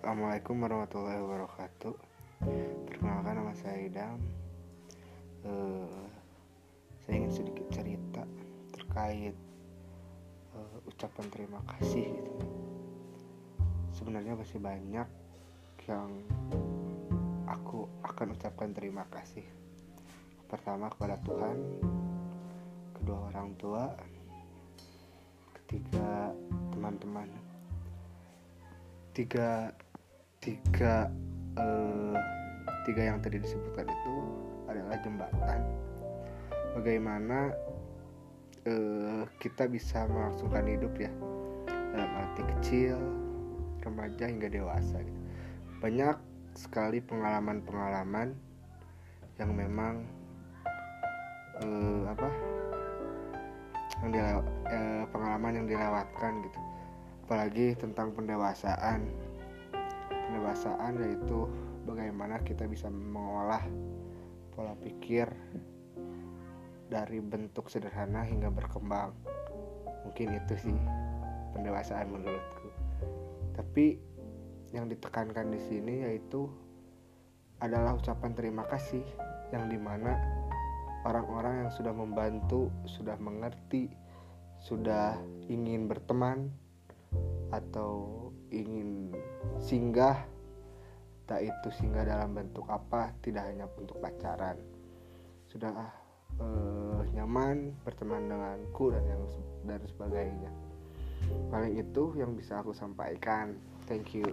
Assalamualaikum warahmatullahi wabarakatuh. Perkenalkan nama saya Idam. Uh, saya ingin sedikit cerita terkait uh, ucapan terima kasih gitu. Sebenarnya masih banyak yang aku akan ucapkan terima kasih. Pertama kepada Tuhan, kedua orang tua, ketiga teman-teman tiga tiga uh, tiga yang tadi disebutkan itu adalah jembatan. Bagaimana uh, kita bisa melangsungkan hidup ya? Dalam arti kecil remaja hingga dewasa gitu. banyak sekali pengalaman-pengalaman yang memang uh, apa? Yang uh, pengalaman yang dilewatkan gitu. Apalagi tentang pendewasaan pendewasaan yaitu bagaimana kita bisa mengolah pola pikir dari bentuk sederhana hingga berkembang. Mungkin itu sih pendewasaan menurutku. Tapi yang ditekankan di sini yaitu adalah ucapan terima kasih yang di mana orang-orang yang sudah membantu sudah mengerti sudah ingin berteman atau ingin singgah tak itu singgah dalam bentuk apa tidak hanya untuk pacaran. Sudah uh, nyaman berteman denganku dan yang dan sebagainya. Paling itu yang bisa aku sampaikan. Thank you